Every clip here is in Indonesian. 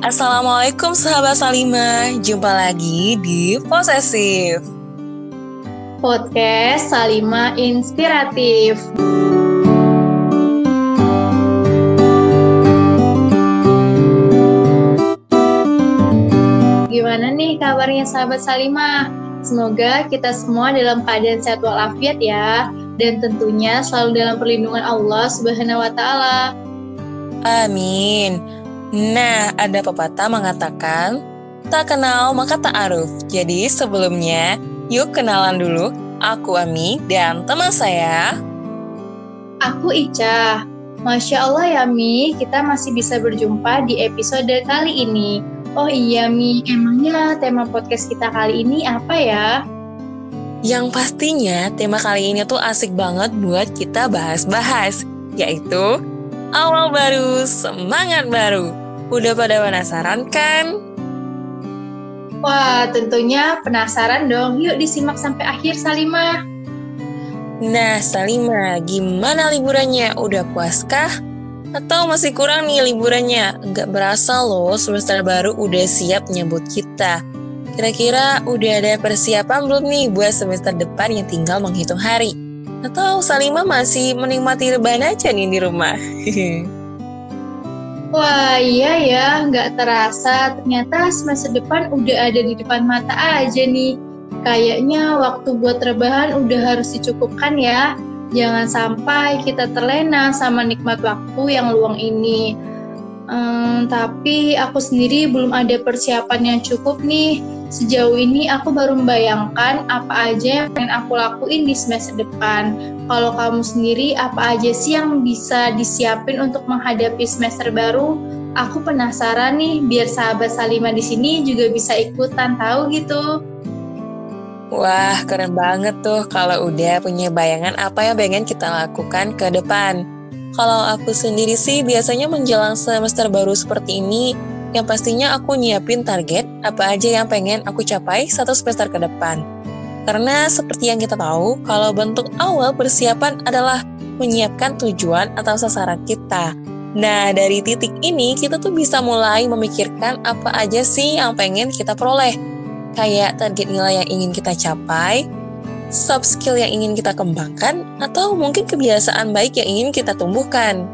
Assalamualaikum sahabat Salima, jumpa lagi di Posesif Podcast Salima Inspiratif Gimana nih kabarnya sahabat Salima? Semoga kita semua dalam keadaan sehat walafiat ya dan tentunya selalu dalam perlindungan Allah Subhanahu wa taala. Amin. Nah, ada pepatah mengatakan, tak kenal maka tak aruf. Jadi sebelumnya, yuk kenalan dulu. Aku Ami dan teman saya. Aku Ica. Masya Allah ya Mi, kita masih bisa berjumpa di episode kali ini. Oh iya Mi, emangnya tema podcast kita kali ini apa ya? Yang pastinya tema kali ini tuh asik banget buat kita bahas-bahas, yaitu awal baru, semangat baru. Udah pada penasaran kan? Wah, tentunya penasaran dong. Yuk disimak sampai akhir Salimah. Nah, Salimah, gimana liburannya? Udah puaskah? Atau masih kurang nih liburannya? Nggak berasa loh semester baru udah siap nyebut kita. Kira-kira udah ada persiapan belum nih buat semester depan yang tinggal menghitung hari? Atau Salima masih menikmati rebahan aja nih di rumah? Wah iya ya, nggak terasa ternyata semester depan udah ada di depan mata aja nih. Kayaknya waktu buat rebahan udah harus dicukupkan ya. Jangan sampai kita terlena sama nikmat waktu yang luang ini. Hmm, tapi aku sendiri belum ada persiapan yang cukup nih Sejauh ini aku baru membayangkan apa aja yang pengen aku lakuin di semester depan. Kalau kamu sendiri apa aja sih yang bisa disiapin untuk menghadapi semester baru? Aku penasaran nih biar sahabat Salima di sini juga bisa ikutan tahu gitu. Wah, keren banget tuh kalau udah punya bayangan apa yang pengen kita lakukan ke depan. Kalau aku sendiri sih biasanya menjelang semester baru seperti ini, yang pastinya aku nyiapin target apa aja yang pengen aku capai satu semester ke depan. Karena seperti yang kita tahu, kalau bentuk awal persiapan adalah menyiapkan tujuan atau sasaran kita. Nah, dari titik ini kita tuh bisa mulai memikirkan apa aja sih yang pengen kita peroleh. Kayak target nilai yang ingin kita capai, soft skill yang ingin kita kembangkan, atau mungkin kebiasaan baik yang ingin kita tumbuhkan.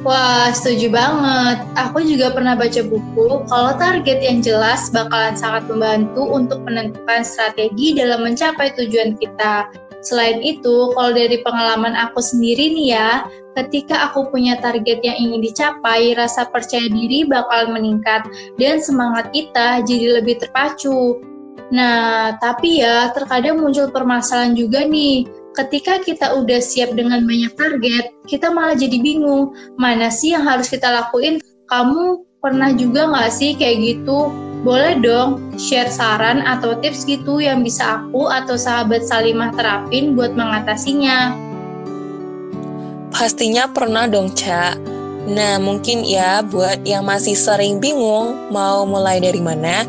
Wah, setuju banget. Aku juga pernah baca buku kalau target yang jelas bakalan sangat membantu untuk menentukan strategi dalam mencapai tujuan kita. Selain itu, kalau dari pengalaman aku sendiri nih ya, ketika aku punya target yang ingin dicapai, rasa percaya diri bakalan meningkat dan semangat kita jadi lebih terpacu. Nah, tapi ya terkadang muncul permasalahan juga nih ketika kita udah siap dengan banyak target, kita malah jadi bingung mana sih yang harus kita lakuin. Kamu pernah juga nggak sih kayak gitu? Boleh dong share saran atau tips gitu yang bisa aku atau sahabat Salimah terapin buat mengatasinya. Pastinya pernah dong, Cak. Nah, mungkin ya buat yang masih sering bingung mau mulai dari mana,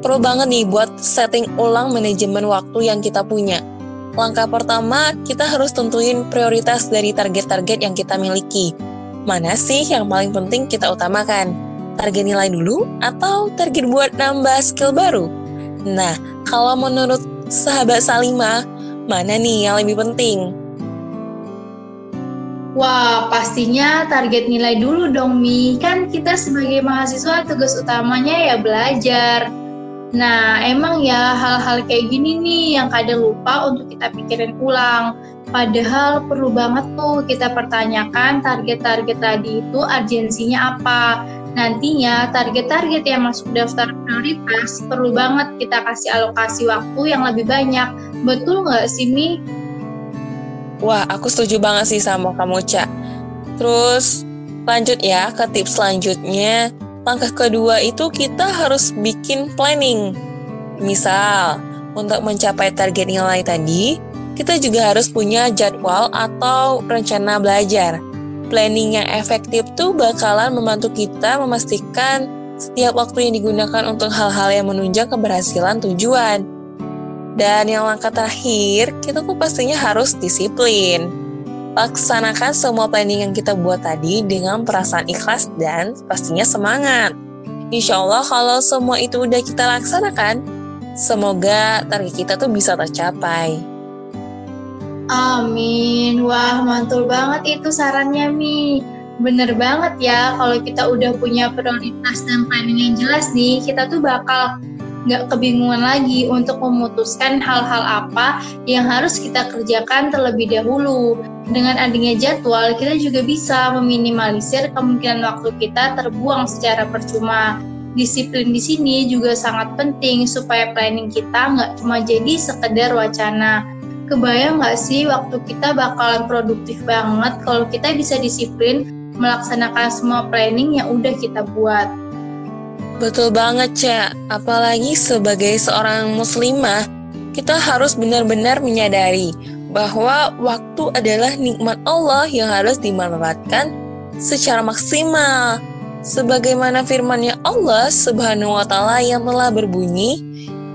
perlu banget nih buat setting ulang manajemen waktu yang kita punya Langkah pertama, kita harus tentuin prioritas dari target-target yang kita miliki. Mana sih yang paling penting kita utamakan? Target nilai dulu atau target buat nambah skill baru? Nah, kalau menurut sahabat Salima, mana nih yang lebih penting? Wah, pastinya target nilai dulu dong, Mi. Kan kita sebagai mahasiswa tugas utamanya ya belajar. Nah, emang ya hal-hal kayak gini nih yang kadang lupa untuk kita pikirin ulang. Padahal perlu banget tuh kita pertanyakan target-target tadi itu urgensinya apa. Nantinya target-target yang masuk daftar prioritas perlu banget kita kasih alokasi waktu yang lebih banyak. Betul nggak sih, Mi? Wah, aku setuju banget sih sama kamu, Cak. Terus lanjut ya ke tips selanjutnya Langkah kedua itu kita harus bikin planning. Misal, untuk mencapai target nilai tadi, kita juga harus punya jadwal atau rencana belajar. Planning yang efektif tuh bakalan membantu kita memastikan setiap waktu yang digunakan untuk hal-hal yang menunjang keberhasilan tujuan. Dan yang langkah terakhir, kita tuh pastinya harus disiplin. Laksanakan semua planning yang kita buat tadi dengan perasaan ikhlas dan pastinya semangat. Insya Allah kalau semua itu udah kita laksanakan, semoga target kita tuh bisa tercapai. Amin. Wah, mantul banget itu sarannya, Mi. Bener banget ya, kalau kita udah punya prioritas dan planning yang jelas nih, kita tuh bakal nggak kebingungan lagi untuk memutuskan hal-hal apa yang harus kita kerjakan terlebih dahulu. Dengan adanya jadwal, kita juga bisa meminimalisir kemungkinan waktu kita terbuang secara percuma. Disiplin di sini juga sangat penting supaya planning kita nggak cuma jadi sekedar wacana. Kebayang nggak sih waktu kita bakalan produktif banget kalau kita bisa disiplin melaksanakan semua planning yang udah kita buat. Betul banget, Cak. Apalagi sebagai seorang muslimah, kita harus benar-benar menyadari bahwa waktu adalah nikmat Allah yang harus dimanfaatkan secara maksimal. Sebagaimana firman-Nya Allah Subhanahu wa taala yang telah berbunyi,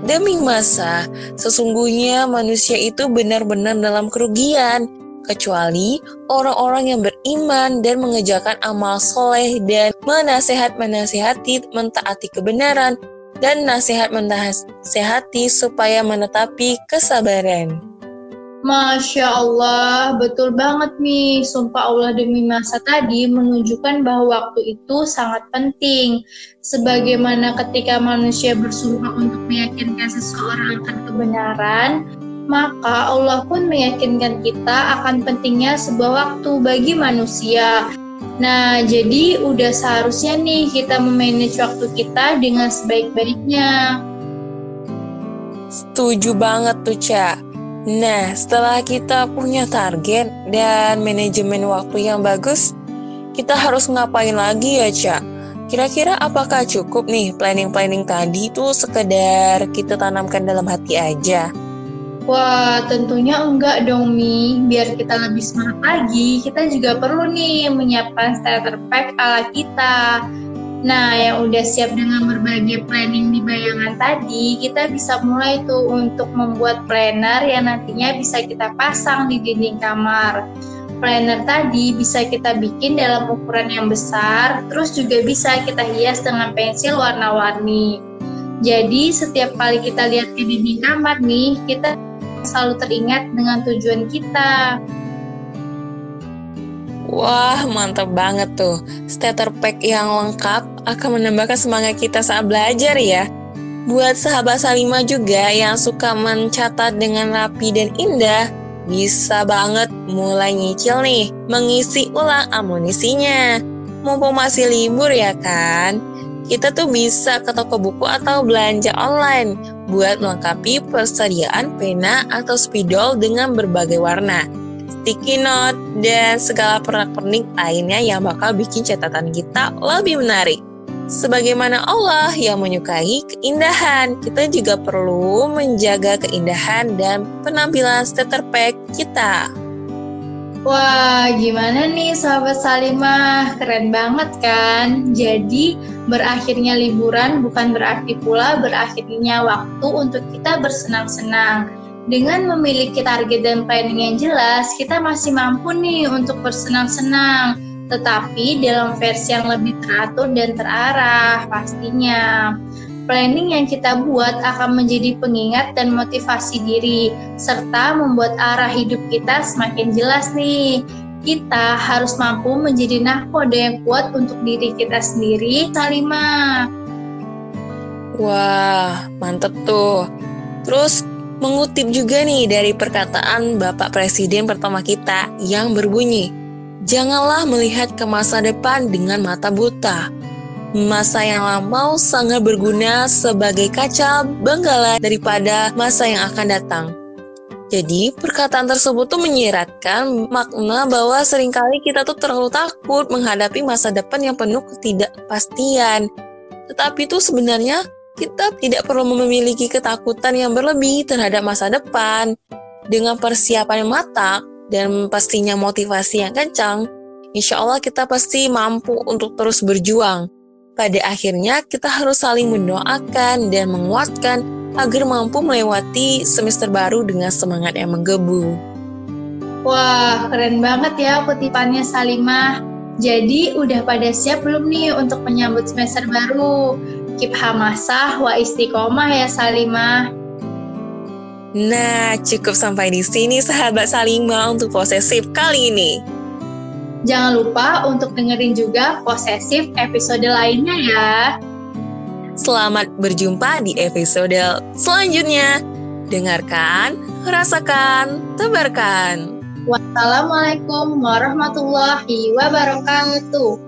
"Demi masa, sesungguhnya manusia itu benar-benar dalam kerugian." Kecuali orang-orang yang beriman dan mengejarkan amal soleh dan menasehat-menasehati mentaati kebenaran dan nasihat menasehati supaya menetapi kesabaran. Masya Allah, betul banget nih. Sumpah Allah demi masa tadi menunjukkan bahwa waktu itu sangat penting. Sebagaimana ketika manusia bersumpah untuk meyakinkan seseorang akan kebenaran, maka Allah pun meyakinkan kita akan pentingnya sebuah waktu bagi manusia. Nah, jadi udah seharusnya nih kita memanage waktu kita dengan sebaik-baiknya. Setuju banget tuh, Ca. Nah, setelah kita punya target dan manajemen waktu yang bagus, kita harus ngapain lagi ya, Ca? Kira-kira apakah cukup nih planning-planning tadi itu sekedar kita tanamkan dalam hati aja? Wah, tentunya enggak dong, Mi. Biar kita lebih semangat lagi, kita juga perlu nih menyiapkan starter pack ala kita. Nah, yang udah siap dengan berbagai planning di bayangan tadi, kita bisa mulai tuh untuk membuat planner yang nantinya bisa kita pasang di dinding kamar. Planner tadi bisa kita bikin dalam ukuran yang besar, terus juga bisa kita hias dengan pensil warna-warni. Jadi setiap kali kita lihat ke dinding kamar nih, kita selalu teringat dengan tujuan kita. Wah, mantap banget tuh. Starter pack yang lengkap akan menambahkan semangat kita saat belajar ya. Buat sahabat Salima juga yang suka mencatat dengan rapi dan indah, bisa banget mulai nyicil nih, mengisi ulang amunisinya. Mumpung masih libur ya kan? kita tuh bisa ke toko buku atau belanja online buat melengkapi persediaan pena atau spidol dengan berbagai warna, sticky note, dan segala pernak-pernik lainnya yang bakal bikin catatan kita lebih menarik. Sebagaimana Allah yang menyukai keindahan, kita juga perlu menjaga keindahan dan penampilan starter pack kita. Wah, gimana nih sahabat Salimah? Keren banget kan? Jadi, berakhirnya liburan bukan berarti pula berakhirnya waktu untuk kita bersenang-senang. Dengan memiliki target dan planning yang jelas, kita masih mampu nih untuk bersenang-senang. Tetapi dalam versi yang lebih teratur dan terarah pastinya planning yang kita buat akan menjadi pengingat dan motivasi diri, serta membuat arah hidup kita semakin jelas nih. Kita harus mampu menjadi nahkoda yang kuat untuk diri kita sendiri, Salima. Wah, mantep tuh. Terus mengutip juga nih dari perkataan Bapak Presiden pertama kita yang berbunyi, Janganlah melihat ke masa depan dengan mata buta, Masa yang lama sangat berguna sebagai kaca benggala daripada masa yang akan datang. Jadi, perkataan tersebut tuh menyiratkan makna bahwa sering kali kita tuh terlalu takut menghadapi masa depan yang penuh ketidakpastian. Tetapi itu sebenarnya kita tidak perlu memiliki ketakutan yang berlebih terhadap masa depan. Dengan persiapan yang matang dan pastinya motivasi yang kencang, insya Allah kita pasti mampu untuk terus berjuang pada akhirnya, kita harus saling mendoakan dan menguatkan agar mampu melewati semester baru dengan semangat yang menggebu. Wah, keren banget ya kutipannya Salimah. Jadi udah pada siap belum nih untuk menyambut semester baru? Keep hamasah wa istiqomah ya Salimah. Nah, cukup sampai di sini sahabat Salimah untuk posesif kali ini. Jangan lupa untuk dengerin juga posesif episode lainnya ya. Selamat berjumpa di episode selanjutnya. Dengarkan, rasakan, tebarkan. Wassalamualaikum warahmatullahi wabarakatuh.